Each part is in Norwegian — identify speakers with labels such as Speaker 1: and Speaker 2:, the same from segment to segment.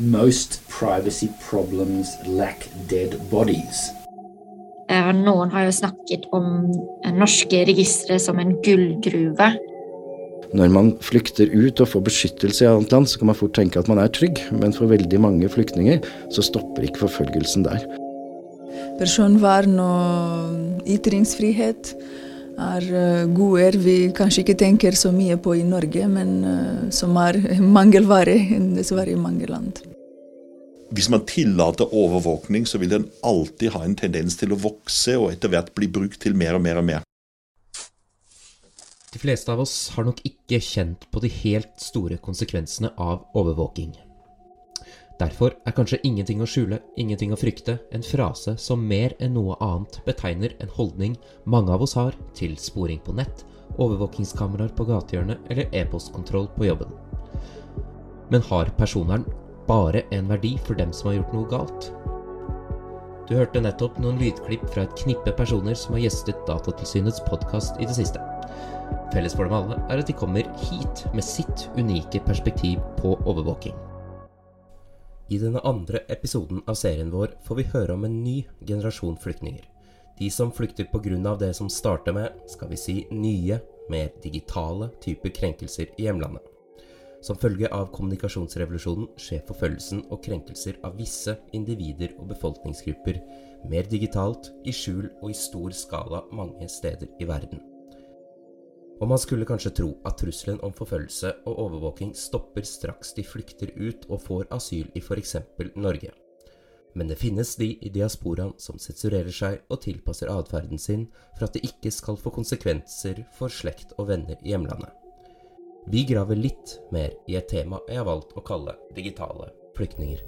Speaker 1: Most privacy problems lack dead bodies.
Speaker 2: Eh, noen har jo snakket om norske registre som en gullgruve.
Speaker 3: Når man flykter ut og får beskyttelse i annet land, så kan man fort tenke at man er trygg, men for veldig mange flyktninger så stopper ikke forfølgelsen der.
Speaker 4: Personvern og ytringsfrihet er eh, goder vi kanskje ikke tenker så mye på i Norge, men eh, som er mangelvare dessverre i mange land.
Speaker 5: Hvis man tillater overvåkning, så vil den alltid ha en tendens til å vokse og etter hvert bli brukt til mer og mer og mer.
Speaker 6: De fleste av oss har nok ikke kjent på de helt store konsekvensene av overvåking. Derfor er kanskje 'ingenting å skjule, ingenting å frykte' en frase som mer enn noe annet betegner en holdning mange av oss har til sporing på nett, overvåkingskameraer på gatehjørnet eller e-postkontroll på jobben. Men har personvern bare en verdi for dem som har gjort noe galt? Du hørte nettopp noen lydklipp fra et knippe personer som har gjestet Datatilsynets podkast i det siste. Felles for dem alle er at de kommer hit med sitt unike perspektiv på overvåking. I denne andre episoden av serien vår får vi høre om en ny generasjon flyktninger. De som flykter pga. det som starter med, skal vi si, nye, mer digitale typer krenkelser i hjemlandet. Som følge av kommunikasjonsrevolusjonen skjer forfølgelsen og krenkelser av visse individer og befolkningsgrupper mer digitalt, i skjul og i stor skala mange steder i verden. Og man skulle kanskje tro at trusselen om forfølgelse og overvåking stopper straks de flykter ut og får asyl i f.eks. Norge. Men det finnes de i diasporaen som sensurerer seg og tilpasser atferden sin for at det ikke skal få konsekvenser for slekt og venner i hjemlandet. Vi graver litt mer i et tema jeg har valgt å kalle digitale flyktninger.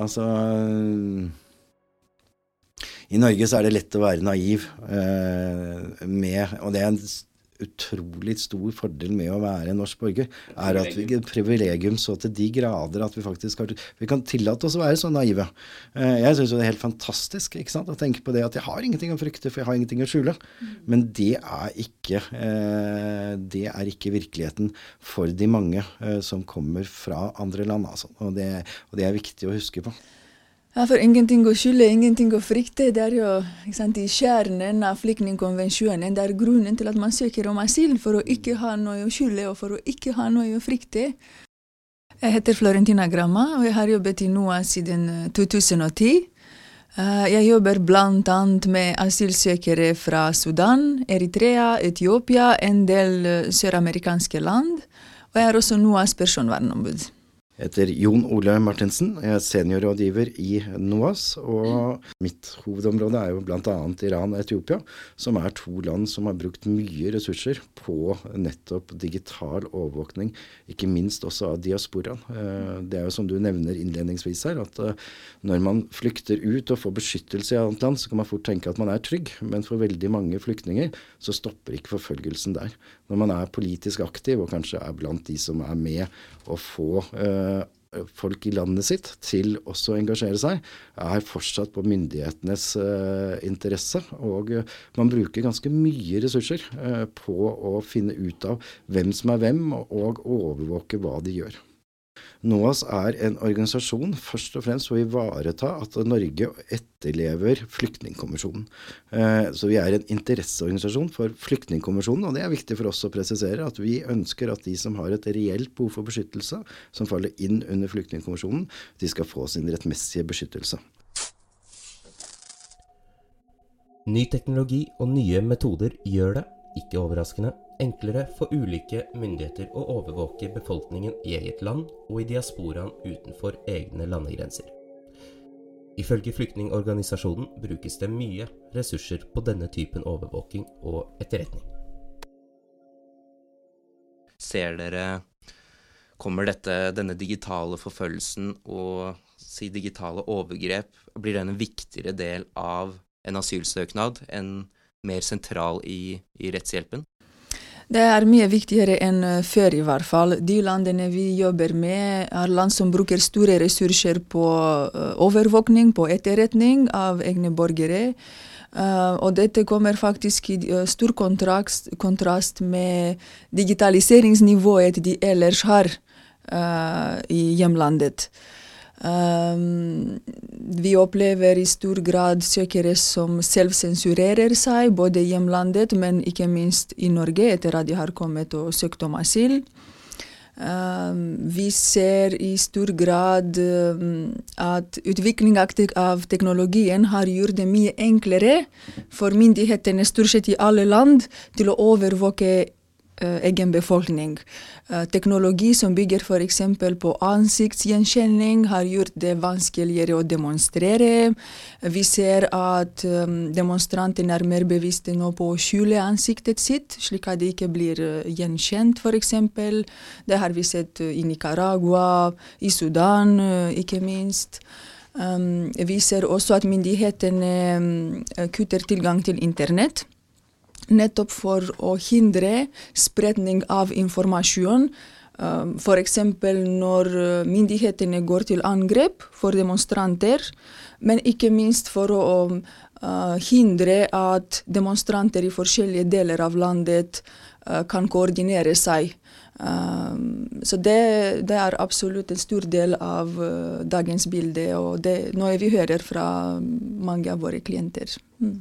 Speaker 3: Altså I Norge så er det lett å være naiv eh, med Og det er en utrolig stor fordel med å være en norsk borger, er at vi et privilegium så til de grader at vi faktisk har Vi kan tillate oss å være så naive. Eh, jeg syns det er helt fantastisk ikke sant, å tenke på det at jeg har ingenting å frykte, for jeg har ingenting å skjule. Men det er ikke, eh, det er ikke virkeligheten for de mange eh, som kommer fra andre land. Altså. Og, det, og det er viktig å huske på.
Speaker 4: Ja, for ingenting å skylde, ingenting å frykte. Det er jo sant, i kjernen av flyktningkonvensjonen. Det er grunnen til at man søker om asyl, for å ikke ha noe å skylde og for å ikke ha noe å frykte. Jeg heter Florentina Gramma, og jeg har jobbet i NOA siden 2010. Eh, eh, jeg jobber bl.a. med asylsøkere fra Sudan, Eritrea, Etiopia, en del eh, søramerikanske land. Og jeg er også NOAs personvernombud.
Speaker 3: Heter Jon Ole Martinsen. Jeg er seniorrådgiver i NOAS. Og mitt hovedområde er jo bl.a. Iran og Etiopia, som er to land som har brukt mye ressurser på nettopp digital overvåkning, ikke minst også av diasporaen. Eh, det er jo som du nevner innledningsvis her, at eh, når man flykter ut og får beskyttelse i annet land, så kan man fort tenke at man er trygg. Men for veldig mange flyktninger så stopper ikke forfølgelsen der. Når man er politisk aktiv, og kanskje er blant de som er med å få Eh, folk i landet sitt til også å engasjere seg, er fortsatt på myndighetenes uh, interesse. Og uh, man bruker ganske mye ressurser uh, på å finne ut av hvem som er hvem, og overvåke hva de gjør. NOAS er en organisasjon først og fremst for å ivareta at Norge etterlever Flyktningkonvensjonen. Eh, så vi er en interesseorganisasjon for Flyktningkonvensjonen, og det er viktig for oss å presisere at vi ønsker at de som har et reelt behov for beskyttelse, som faller inn under Flyktningkonvensjonen, de skal få sin rettmessige beskyttelse.
Speaker 6: Ny teknologi og nye metoder gjør det, ikke overraskende, enklere for ulike myndigheter å overvåke befolkningen i eget land og i diasporaen utenfor egne landegrenser. Ifølge flyktningorganisasjonen brukes det mye ressurser på denne typen overvåking og etterretning.
Speaker 7: Ser dere kommer dette, denne digitale forfølgelsen og si digitale overgrep, blir den en viktigere del av en asylsøknad enn mer sentral i, i rettshjelpen?
Speaker 4: Det er mye viktigere enn eh, før, i hvert fall. De landene vi jobber med, er land som bruker store ressurser på uh, overvåkning, på etterretning av egne borgere. Uh, og dette kommer faktisk i uh, stor kontrast, kontrast, med digitaliseringsnivået de ellers har i hjemlandet. Um, vi opplever i stor grad søkere som selvsensurerer seg, både i hjemlandet, men ikke minst i Norge, etter at de har kommet og søkt om asyl. Um, vi ser i stor grad um, at utvikling av teknologien har gjort det mye enklere for myndighetene stort sett i alle land til å overvåke egen befolkning. Uh, teknologi som bygger f.eks. på ansiktsgjenkjenning, har gjort det vanskeligere å demonstrere. Vi ser at um, demonstrantene er mer bevisste nå på å skjule ansiktet sitt, slik at de ikke blir gjenkjent, f.eks. Det har vi sett i Nicaragua, i Sudan ikke minst. Vi ser også at myndighetene kutter tilgang til internett nettopp for å hindre spredning av informasjon. F.eks. når uh, myndighetene går til angrep for demonstranter, men ikke minst for å uh, hindre at demonstranter i forskjellige deler av landet kan koordinere seg. Um, så det, det, er absolutt en stor del av dagens bilde, og det noe vi hører fra mange av våre klienter. Mm.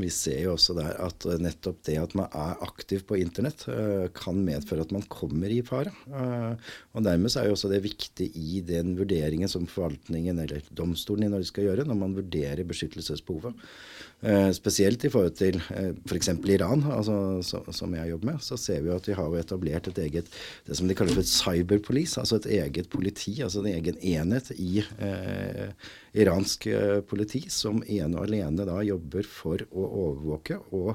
Speaker 3: Vi ser jo også der at eh, nettopp det at man er aktiv på internett, eh, kan medføre at man kommer i fare. Eh, og dermed så er jo også det viktig i den vurderingen som forvaltningen eller domstolen i Norge skal gjøre, når man vurderer beskyttelsesbehovet. Spesielt i forhold til f.eks. For Iran, altså, som jeg jobber med, så ser vi at de har etablert et eget det som de kaller for et cyberpolice, altså et eget politi, altså en egen enhet i eh, iransk eh, politi som ene og alene da jobber for å overvåke og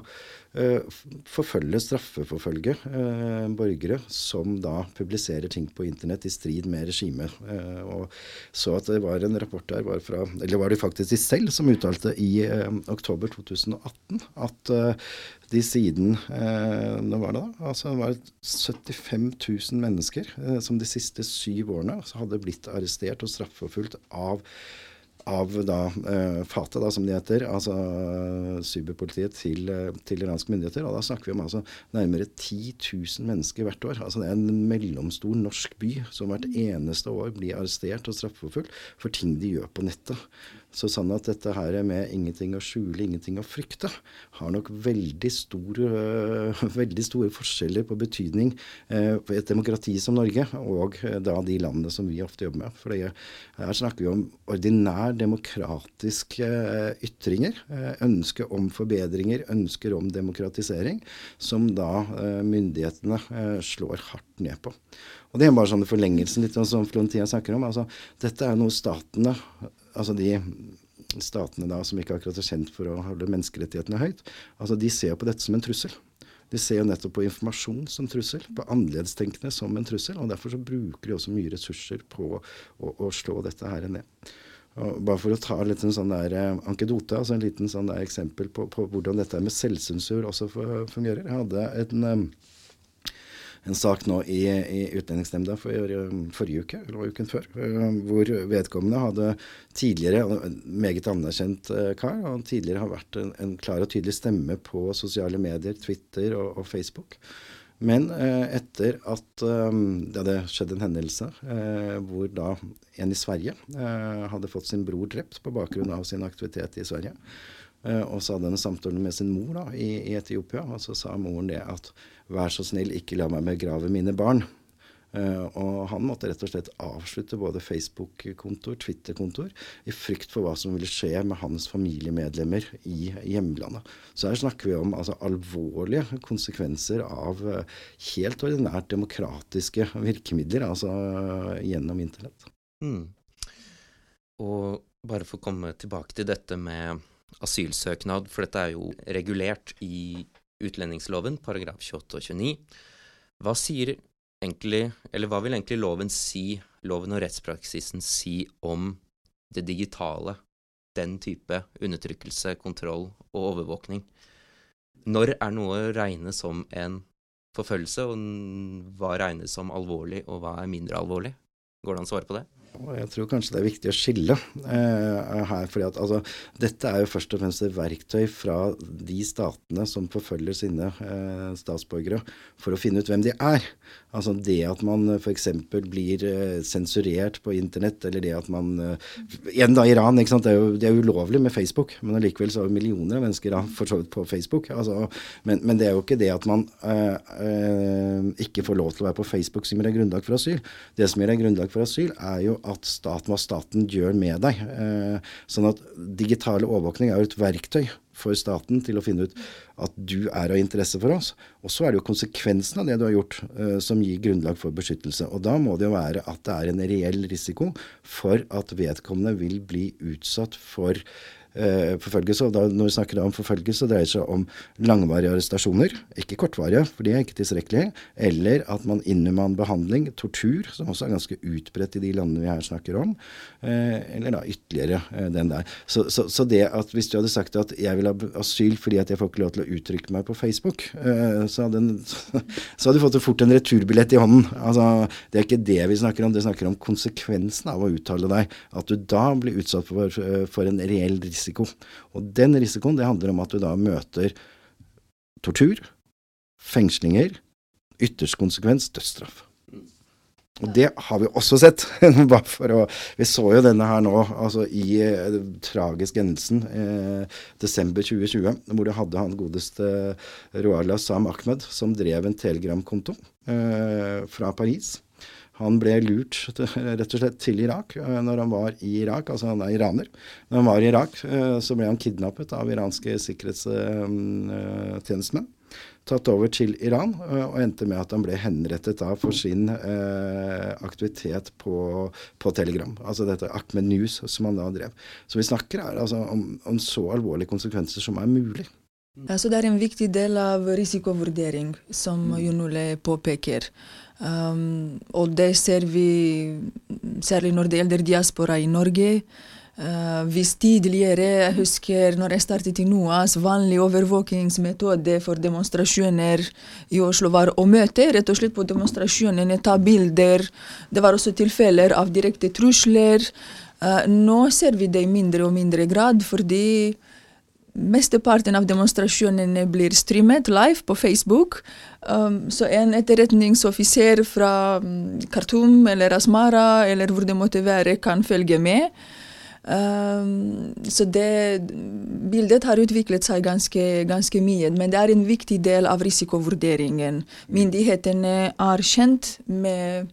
Speaker 3: forfølge, straffeforfølge uh, borgere som da publiserer ting på internett i strid med regimet. Uh, og så at det var en rapport der var fra Eller var det faktisk de selv som uttalte i oktober 2018 at de siden eh, Nå var det da? Altså det var 75 000 mennesker eh, som de siste syv årene hadde blitt arrestert og straffeforfulgt av av da, eh, FATE, da, som det heter, altså cyberpolitiet til, eh, til iranske myndigheter. Og da snakker vi om altså, nærmere 10 000 mennesker hvert år. Altså Det er en mellomstor norsk by som hvert eneste år blir arrestert og straffeforfulgt for ting de gjør på nettet. Så sånn at dette her med ingenting å skjule, ingenting å frykte, har nok veldig, stor, øh, veldig store forskjeller på betydning øh, for et demokrati som Norge, og øh, da de landene som vi ofte jobber med. For her snakker vi om ordinær demokratiske ytringer. ønske om forbedringer, ønsker om demokratisering, som da myndighetene slår hardt ned på. Og Det er bare sånn forlengelsen litt som Flontia snakker om. altså Dette er noe statene altså de statene da som ikke akkurat er kjent for å holde menneskerettighetene høyt, altså de ser på dette som en trussel. De ser jo nettopp på informasjon som trussel, på annerledestenkende som en trussel. og Derfor så bruker de også mye ressurser på å, å slå dette her ned. Og bare for å ta litt en sånn der eh, ankedote, altså en liten sånn der eksempel på, på hvordan dette med selvsensur også fungerer. Jeg hadde en eh, en sak nå i, i Utlendingsnemnda for, forrige uke, eller uken før, eh, hvor vedkommende hadde tidligere, meget anerkjent eh, kar, og tidligere har vært en, en klar og tydelig stemme på sosiale medier, Twitter og, og Facebook. Men eh, etter at eh, det hadde skjedd en hendelse eh, hvor da en i Sverige eh, hadde fått sin bror drept på bakgrunn av sin aktivitet i Sverige, og så hadde han en samtale med sin mor da, i, i, Etiopia, og så sa moren det at vær så snill, ikke la meg begrave mine barn. Uh, og han måtte rett og slett avslutte både Facebook-kontor, Twitter-kontor, i frykt for hva som ville skje med hans familiemedlemmer i hjemlandet. Så her snakker vi om altså, alvorlige konsekvenser av uh, helt ordinært demokratiske virkemidler, altså uh, gjennom internett. Mm.
Speaker 7: Og bare for å komme tilbake til dette med asylsøknad, for dette er jo regulert i utlendingsloven, paragraf 28 og 29. Hva sier egentlig Eller hva vil egentlig loven si, loven og rettspraksisen si om det digitale? Den type undertrykkelse, kontroll og overvåkning. Når er noe regnet som en forfølgelse, og hva regnes som alvorlig, og hva er mindre alvorlig? Går det an å svare på det?
Speaker 3: Og jeg tror kanskje det er viktig å skille eh, her. fordi altså, Dette er jo først og fremst et verktøy fra de statene som forfølger sine eh, statsborgere, for å finne ut hvem de er. Altså det at man f.eks. blir eh, sensurert på internett, eller det at man eh, Igjen da Iran, ikke sant? Det er jo det er ulovlig med Facebook, men allikevel så har jo millioner av mennesker da, for så vidt på Facebook. Altså, men, men, det er jo ikke det at man øh, øh, ikke får lov til å være på Facebook som gir deg grunnlag for asyl. Det som gir deg grunnlag for asyl, er jo at staten, hva staten gjør med deg. Øh, sånn at digital overvåkning er jo et verktøy for staten til å finne ut at du er av interesse for oss. Og så er det jo konsekvensen av det du har gjort eh, som gir grunnlag for beskyttelse. Og da må det jo være at det er en reell risiko for at vedkommende vil bli utsatt for eh, forfølgelse. Og da, når vi snakker om forfølgelse, dreier det seg om langvarige arrestasjoner, ikke kortvarige, for de er ikke tilstrekkelige, eller at man innhuman behandling, tortur, som også er ganske utbredt i de landene vi her snakker om, eh, eller da ytterligere eh, den der. Så, så, så, det at hvis du hadde sagt at jeg vil ha asyl fordi at jeg får ikke lov til å uttrykke meg på Facebook, eh, så, hadde en, så hadde du fått fort en returbillett i hånden. Altså, det er ikke det vi snakker om, det snakker om konsekvensen av å uttale deg. At du da blir utsatt for, for en reell risiko risiko. Og den risikoen det handler om at du da møter tortur, fengslinger, ytterst konsekvens dødsstraff. Og det har vi også sett. å, Vi så jo denne her nå altså i eh, tragisk hendelsen eh, desember 2020, hvor du hadde han godeste Roala Sam Ahmed, som drev en telegramkonto eh, fra Paris. Han ble lurt rett og slett til Irak eh, når han var i Irak. Altså han er iraner. Når han var i Irak, eh, så ble han kidnappet av iranske sikkerhetstjenestemenn. Tatt over til Iran, eh, og endte med at han ble henrettet da for sin eh, aktivitet på, på, Telegram. Altså dette Ahmed News som han da drev. Så vi snakker her altså, om, om så alvorlige konsekvenser som er mulig.
Speaker 4: Altså Det er en viktig del av risikovurdering, som Jon Ole påpeker. Um, og det ser vi særlig når det gjelder diaspora i Norge. Uh, hvis tidligere, jeg husker når jeg startet i NOAS, vanlig overvåkingsmetode for demonstrasjoner i Oslo var å møte rett og slett på demonstrasjonene, ta bilder. Det var også tilfeller av direkte trusler. Uh, nå ser vi det i mindre og mindre grad fordi Mesteparten av demonstrasjonene blir streamet live på Facebook. Um, så en etterretningsoffiser fra um, Khartoum eller Asmara eller hvor det måtte være, kan følge med. Um, så det bildet har utviklet seg ganske, ganske, mye. Men det er en viktig del av risikovurderingen. Myndighetene er kjent med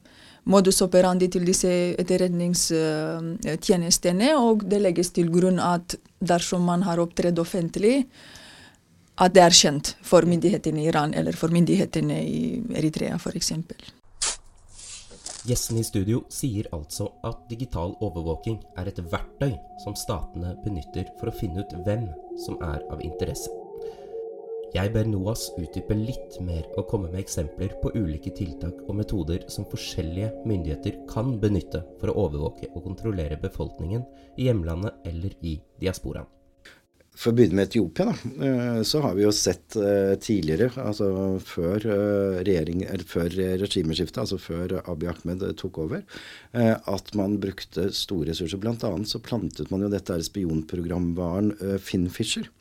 Speaker 4: modus operandi til disse etterretningstjenestene, og det legges til grunn at dersom man har opptredd offentlig, at det er kjent for myndighetene i Iran eller for myndighetene i Eritrea f.eks.
Speaker 6: Gjesten i studio sier altså at digital overvåking er et verktøy som statene benytter for å finne ut hvem som er av interesse. Jeg ber NOAS utdype litt mer og komme med eksempler på ulike tiltak og metoder som forskjellige myndigheter kan benytte for å overvåke og kontrollere befolkningen i hjemlandet eller i diasporaen.
Speaker 3: For å begynne med Etiopia, da, eh, så har vi jo sett eh, tidligere, altså før, eh, før regimeskiftet, altså før Abiy Ahmed tok over, at man brukte store ressurser. Blant annet så plantet man jo dette spionprogramvaren Finfisher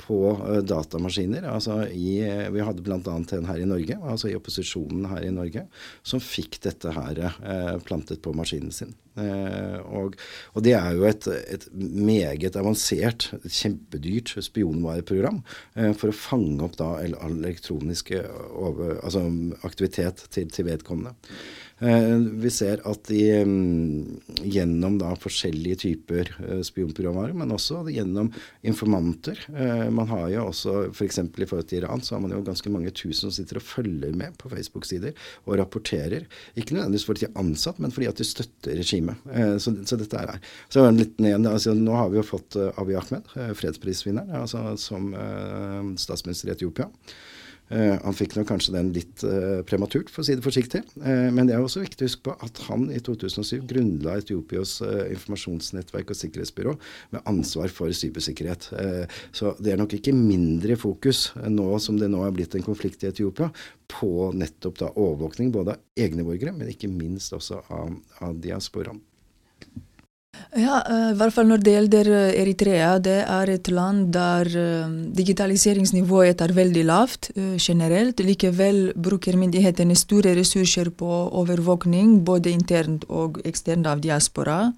Speaker 3: på eh, datamaskiner. Altså i, eh, vi hadde bl.a. en her i Norge, altså i opposisjonen her i Norge, som fikk dette her eh, plantet på maskinen sin. Eh, og, og, det er jo et, et meget avansert, kjempedyrt spionvareprogram eh, for å fange opp da elektronisk over, altså aktivitet til, til vedkommende. Eh, vi ser at de mm, gjennom da forskjellige typer eh, spionprogrammer, men også gjennom informanter eh, Man har jo også f.eks. For i forhold til Iran, så har man jo ganske mange tusen som sitter og følger med på Facebook-sider og rapporterer. Ikke nødvendigvis fordi de er ansatt, men fordi at de støtter regimet. Så, så, dette er her. Så en liten igjen, altså, Nå har vi jo fått Abiy Ahmed, fredsprisvinneren, altså, som statsminister i Etiopia. Eh, han fikk nok kanskje den litt eh, prematurt, for å si det forsiktig. Eh, men det er også viktig å huske på at han i 2007 grunnla Etiopias informasjonsnettverk og sikkerhetsbyrå med ansvar for cybersikkerhet. Så det er nok ikke mindre fokus nå som det nå er blitt en konflikt i Etiopia, på nettopp da overvåkning både av egne borgere, men ikke minst også av, av diasporaen.
Speaker 4: Ja, eh, i hvert fall når det gjelder eh, Eritrea. Det er et land der eh, digitaliseringsnivået er veldig lavt generelt. Likevel bruker myndighetene store ressurser på overvåkning, både internt og eksternt av diaspora.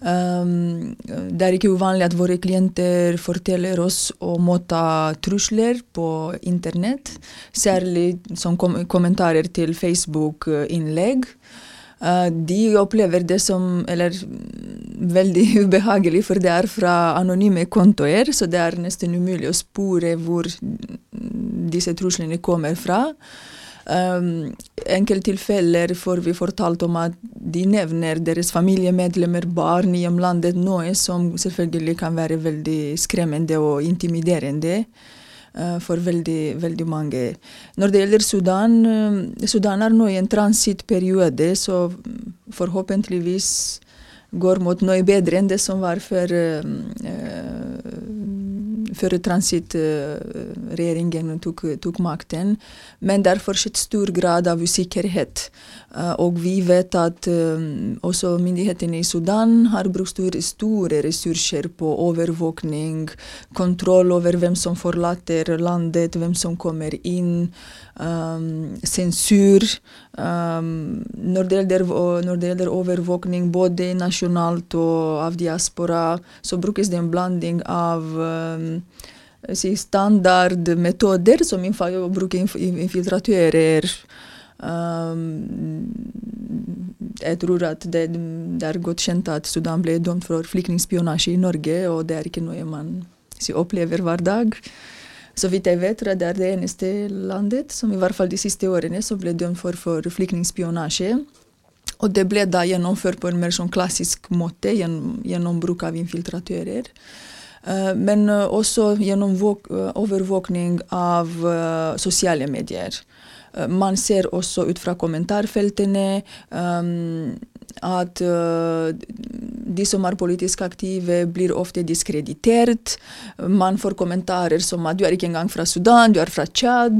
Speaker 4: Um, det er ikke uvanlig at våre klienter forteller oss å motta trusler på internett, særlig som kom kommentarer til Facebook-innlegg. Uh, de opplever det som eller, veldig ubehagelig, for det er fra anonyme kontoer, så det er nesten umulig å spore hvor disse truslene kommer fra. Um, tilfeller får vi fortalt om at de nevner deres familiemedlemmer, barn i hjemlandet, noe som selvfølgelig kan være veldig skremmende og intimiderende. Eh, for veldig, veldig mange. Når det gjelder Sudan, uh, Sudan er nå i en transittperiode, så forhåpentligvis går mot noe bedre enn det som var før uh, før transittregjeringen tok, tok, makten. Men det er fortsatt stor grad av usikkerhet. Uh, og vi vet at uh, også myndighetene i Sudan har brukt store, ressurser på overvåkning, kontroll over hvem som forlater landet, hvem som kommer inn, um, sensur. Um, når, det gjelder, når, det gjelder, overvåkning både nasjonalt og av diaspora, så brukes det en blanding av um, standardmetoder, som å bruke infiltratører. Um, jeg tror at det, det, er godt kjent at Sudan ble dømt for flyktningspionasje i Norge, og det er ikke noe man opplever hver dag. Så vidt jeg vet, det er det eneste landet som i hvert fall de siste årene som ble dømt for, for flyktningspionasje. Og det ble da gjennomført på en mer sånn klassisk måte, gjennom, gjennom bruk av infiltratører. Uh, men uh, også gjennom uh, overvåkning av sosiale medier. Man ser også ut fra kommentarfeltene um, at uh, de som er politisk aktive, blir ofte diskreditert. Man får kommentarer som at du er ikke engang fra Sudan, du er fra Tsjad.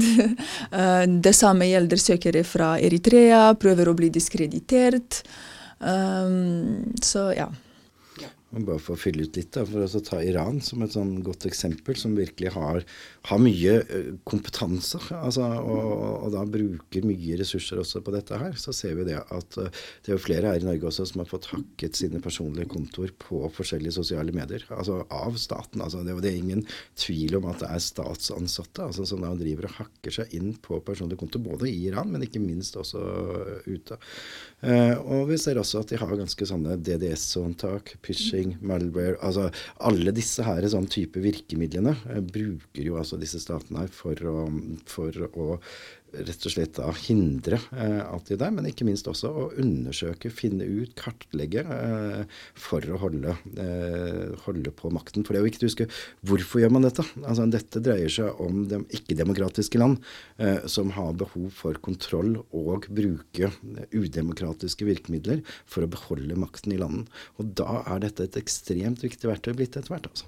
Speaker 4: uh, det samme gjelder søkere fra Eritrea, prøver å bli diskreditert. Um, så ja.
Speaker 3: Bare for å fylle ut litt, da, for å ta Iran som et sånn godt eksempel, som virkelig har, har mye kompetanse, altså, og, og, da bruker mye ressurser også på dette her, så ser vi det at det er jo flere her i Norge også som har fått hakket sine personlige kontoer på forskjellige sosiale medier. Altså av staten. altså Det, det er ingen tvil om at det er statsansatte altså, som da driver og hakker seg inn på personlig konto, både i Iran, men ikke minst også ute. Og vi ser også at de har ganske sånne DDS-håndtak, phishing, malware altså Alle disse her sånn type virkemidlene uh, bruker jo altså disse statene her for å, for å rett og slett da hindre eh, alt det der, men ikke minst også å undersøke, finne ut, kartlegge eh, for å holde, eh, holde, på makten. For det er jo viktig å huske hvorfor gjør man dette? Altså, dette dreier seg om de ikke-demokratiske land eh, som har behov for kontroll og bruke udemokratiske virkemidler for å beholde makten i landet. Og da er dette et ekstremt viktig verktøy blitt etter hvert. altså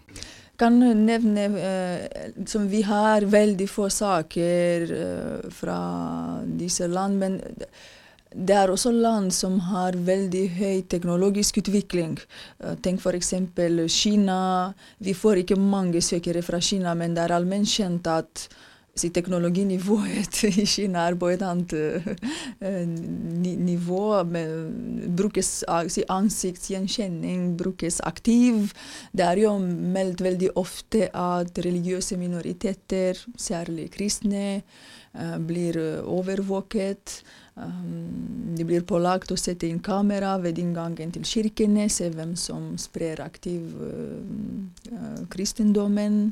Speaker 4: kan nevne uh, som Vi har veldig få saker uh, fra disse land, men det er også land som har veldig høy teknologisk utvikling. Uh, tenk f.eks. Kina. Vi får ikke mange søkere fra Kina, men det er allment kjent at si, teknologinivået i Kina er på et annet nivå, men brukes si, Ansiktsgjenkjenning brukes aktiv. Det er jo meldt veldig ofte at religiøse minoriteter, særlig kristne, blir overvåket. Um, de blir pålagt å sette inn kamera ved inngangen til kirkene, se hvem som sprer aktiv kristendommen.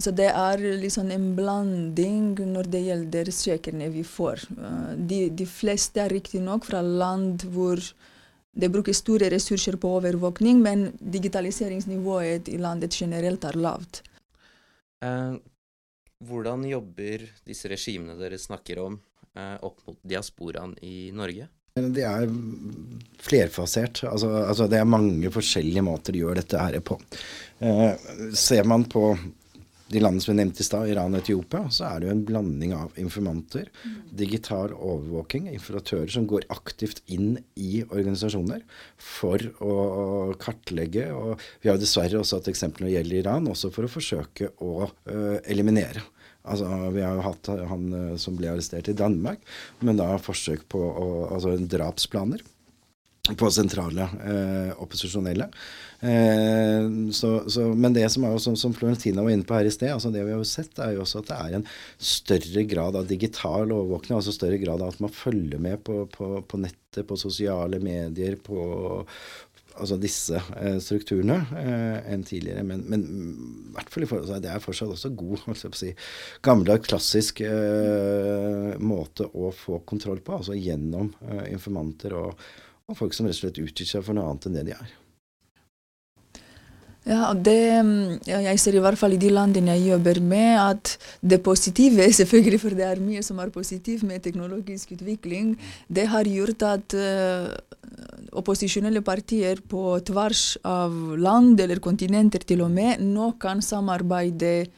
Speaker 4: Så det er liksom en blanding når det gjelder søkerne vi får. Eh, de, de fleste er riktignok fra land hvor det brukes store ressurser på overvåkning, men digitaliseringsnivået i landet generelt er lavt.
Speaker 7: Eh, Hvordan jobber disse regimene dere snakker om, eh, opp mot diasporaen i Norge?
Speaker 3: Det er flerfasert. Altså, altså, det er mange forskjellige måter de gjør dette her på. Eh, ser man på de landene som vi nevnte i stad, Iran og Etiopia, så er det jo en blanding av informanter, digital overvåking, informatører som går aktivt inn i organisasjoner for å kartlegge. Og vi har dessverre også hatt eksempler når det gjelder Iran, også for å forsøke å uh, eliminere. Altså, Vi har jo hatt han uh, som ble arrestert i Danmark, men da forsøk på å, altså drapsplaner på sentrale eh, opposisjonelle. Eh, så, så, men det som, er, som, som, Florentina var inne på her i sted, altså det vi har jo sett, er jo også at det er en større grad av digital overvåkning. Altså større grad av at man følger med på, på, på nettet, på sosiale medier, på altså disse eh, strukturene eh, enn tidligere. Men, men i hvert fall altså, det er fortsatt også god si, gammeldags, klassisk eh, måte å få kontroll på. Altså gjennom eh, informanter og og folk som rett og slett utgir seg for noe annet enn det de er.
Speaker 4: Ja, det, jeg ser i hvert fall i de landene jeg jobber med, at det positive, selvfølgelig, for det er mye som er positivt med teknologisk utvikling, det har gjort at uh, opposisjonelle partier på tvers av land eller kontinenter til og med nå kan samarbeide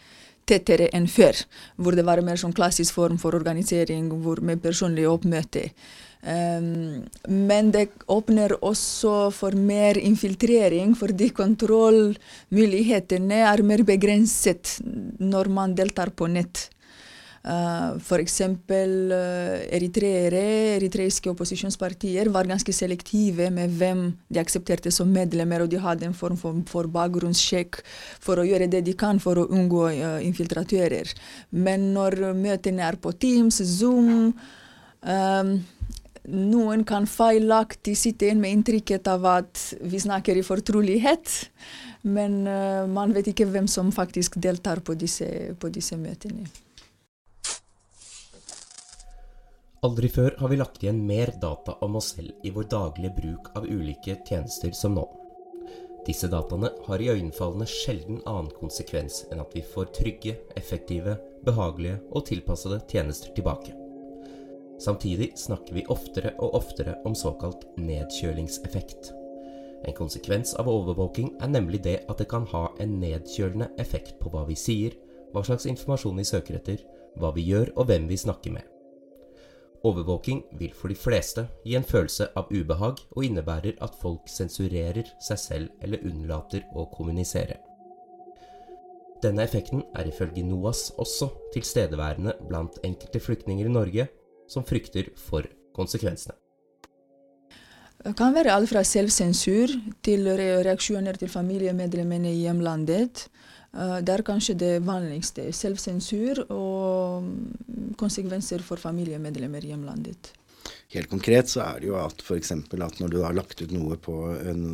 Speaker 4: tettere enn før, hvor det var mer sånn klassisk form for organisering hvor med personlig oppmøte. Um, men det åpner også for mer infiltrering, fordi kontrollmulighetene er mer begrenset når man deltar på nett. Uh, F.eks. Uh, eritreere, eritreiske opposisjonspartier var ganske selektive med hvem de aksepterte som medlemmer, og de hadde en form for, for bakgrunnssjekk for å gjøre det de kan for å unngå uh, infiltratører. Men når møtene er på Teams, Zoom um, noen kan feilaktig sitte igjen med inntrykket av at vi snakker i fortrolighet, men uh, man vet ikke hvem som faktisk deltar på disse, på disse møtene.
Speaker 6: Aldri før har vi lagt igjen mer data om oss selv i vår daglige bruk av ulike tjenester som nå. Disse dataene har iøynefallende sjelden annen konsekvens enn at vi får trygge, effektive, behagelige og tilpassede tjenester tilbake. Samtidig snakker vi oftere og oftere om såkalt nedkjølingseffekt. En konsekvens av overvåking er nemlig det at det kan ha en nedkjølende effekt på hva vi sier, hva slags informasjon vi søker etter, hva vi gjør og hvem vi snakker med. Overvåking vil for de fleste gi en følelse av ubehag og innebærer at folk sensurerer seg selv eller unnlater å kommunisere. Denne effekten er ifølge NOAS også tilstedeværende blant enkelte flyktninger i Norge som frykter for konsekvensene.
Speaker 4: Det kan være alt fra selvsensur til reaksjoner til familiemedlemmene i hjemlandet. Eh, det er kanskje det vanligste. Selvsensur og mm, konsekvenser for familiemedlemmer i hjemlandet.
Speaker 3: Helt konkret så er det jo at f.eks. at når du har lagt ut noe på en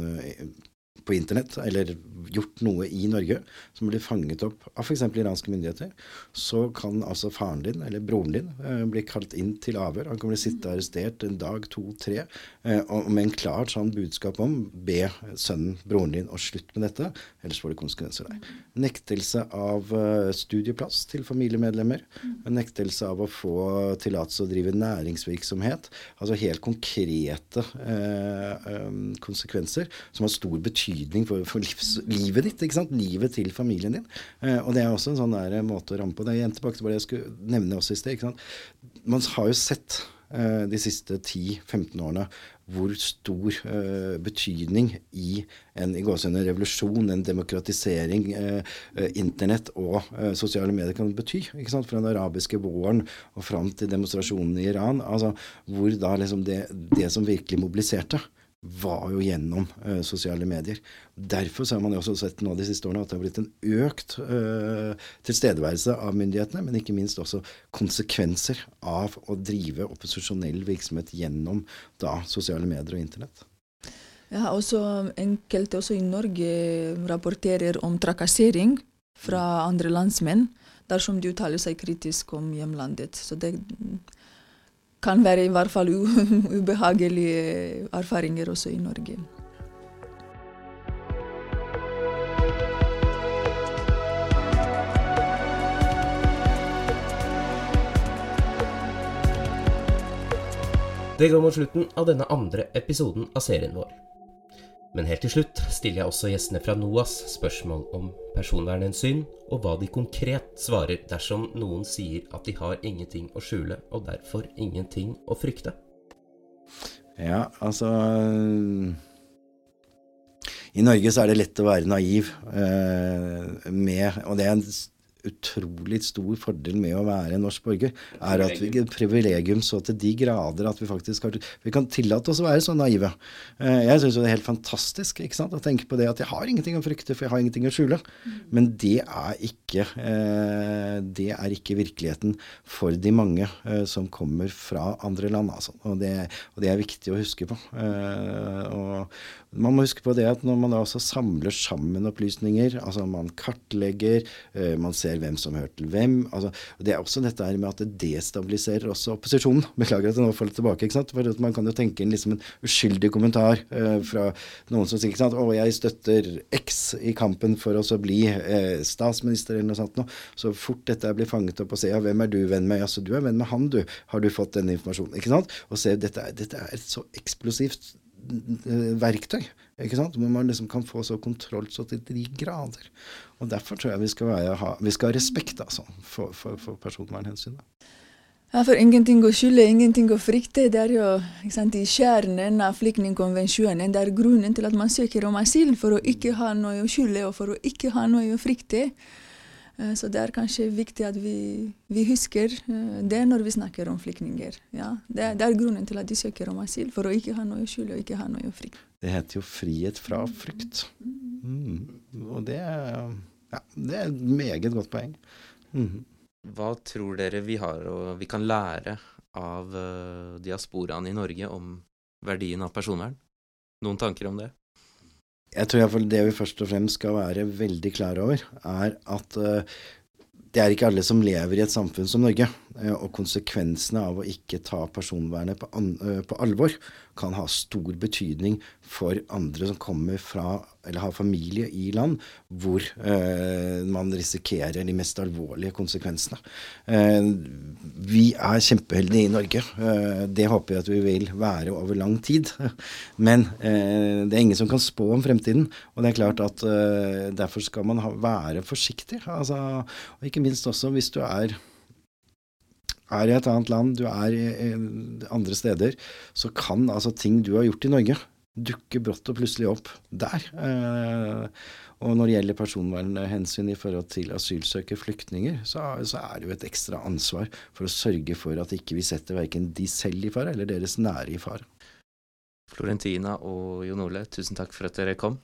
Speaker 3: på internett, eller gjort noe i Norge som blir fanget opp av f.eks. iranske myndigheter, så kan altså faren din eller broren din eh, bli kalt inn til avhør. Han kan bli sitte arrestert en dag, to, tre, eh, og med en klart sånn budskap om be sønnen, broren din, å slutte med dette, ellers får det konsekvenser der. Nektelse av eh, studieplass til familiemedlemmer. Nektelse av å få tillatelse å drive næringsvirksomhet. Altså helt konkrete uh, um, konsekvenser som har stor betydning betydning for, for livs, livet ditt. ikke sant? Livet til familien din. Eh, og det er også en sånn der måte å ramme på. Det er igjen tilbake til hva jeg skulle nevne også i sted. ikke sant? Man har jo sett eh, de siste 10-15 årene hvor stor uh, betydning i en i gåsehudene revolusjon, en demokratisering, uh, internett og sosiale medier kan bety. ikke sant? Fra den arabiske våren og fram til demonstrasjonene i Iran. altså Hvor da liksom det, det som virkelig mobiliserte, var jo gjennom uh, sosiale medier. Derfor har man jo også sett nå de siste årene at det har blitt en økt uh, tilstedeværelse av myndighetene, men ikke minst også konsekvenser av å drive opposisjonell virksomhet gjennom da sosiale medier og internett.
Speaker 4: Ja, også Enkelte også i Norge rapporterer om trakassering fra andre landsmenn dersom de uttaler seg kritisk om hjemlandet. Så det kan være i hvert fall ubehagelige eh, erfaringer også i Norge.
Speaker 6: Det går mot slutten av denne andre episoden av serien vår. Men helt til slutt stiller jeg også gjestene fra NOAS spørsmål om personvernhensyn, og hva de konkret svarer dersom noen sier at de har ingenting å skjule og derfor ingenting å frykte.
Speaker 3: Ja, altså I Norge så er det lett å være naiv eh, med Og det er en utrolig stor fordel med å være norsk borger, er at vi privilegium så til de grader at vi faktisk har Vi kan tillate oss å være så naive. Eh, jeg syns det er helt fantastisk ikke sant, å tenke på det at jeg har ingenting å frykte, for jeg har ingenting å skjule. Men det er ikke eh, Det er ikke virkeligheten for de mange eh, som kommer fra andre land, altså. Og det, og det er viktig å huske på. Og man må huske på det at når man da også samler sammen opplysninger, altså man kartlegger, man ser hvem som hører til hvem. Altså, det er også dette her med at det destabiliserer også opposisjonen. Beklager at jeg nå faller tilbake. ikke sant? For Man kan jo tenke inn liksom en uskyldig kommentar eh, fra noen som sier ikke sant? å, jeg støtter X i kampen for å bli eh, statsminister eller noe sånt. Nå. Så fort dette blir fanget opp og se ja, hvem er du venn med? Altså, du er venn med han, du. Har du fått denne informasjonen? ikke sant? Og se, dette, dette er så eksplosivt verktøy. ikke sant? Hvor man liksom kan få så kontroll så til de grader. Og Derfor tror jeg vi skal, være, ha, vi skal ha respekt altså, for, for, for personvernhensyn.
Speaker 4: Ja, for ingenting å skylde, ingenting å frykte. Det er jo sant, i kjernen av flyktningkonvensjonen. Det er grunnen til at man søker om asyl, for å ikke ha noe å skylde og for å ikke ha noe å frykte. Eh, så det er kanskje viktig at vi, vi husker eh, det når vi snakker om flyktninger. Ja, det, det, er grunnen til at de søker om asyl, for å ikke ha noe skyld og ikke ha noe frykt.
Speaker 3: Det heter jo frihet fra frykt. Mm. Og det ja, det er et meget godt poeng. Mm.
Speaker 7: Hva tror dere vi har og vi kan lære av uh, diasporaen i Norge om verdien av personvern? Noen tanker om det?
Speaker 3: Jeg tror iallfall det vi først og fremst skal være veldig klar over, er at uh, det er ikke alle som lever i et samfunn som Norge. Uh, og konsekvensene av å ikke ta personvernet på, på alvor kan ha stor betydning for andre som kommer fra eller har familie i land hvor eh, man risikerer de mest alvorlige konsekvensene. Eh, vi er kjempeheldige i Norge. Eh, det håper jeg at vi vil være over lang tid. Men eh, det er ingen som kan spå om fremtiden. Og det er klart at eh, derfor skal man ha, være forsiktig. Altså, og ikke minst også hvis du er er i et annet land, du er i, andre steder, så kan altså ting du har gjort i Norge, dukke brått og plutselig opp der. Eh, og når det gjelder personvernhensyn i forhold til asylsøkere, flyktninger, så, så, er det jo et ekstra ansvar for å sørge for at ikke vi setter verken de selv i fare eller deres nære i fare.
Speaker 7: Florentina og Jon Ole, tusen takk for at dere kom.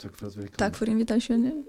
Speaker 3: Takk for at vi kom.
Speaker 4: Takk for invitasjonen.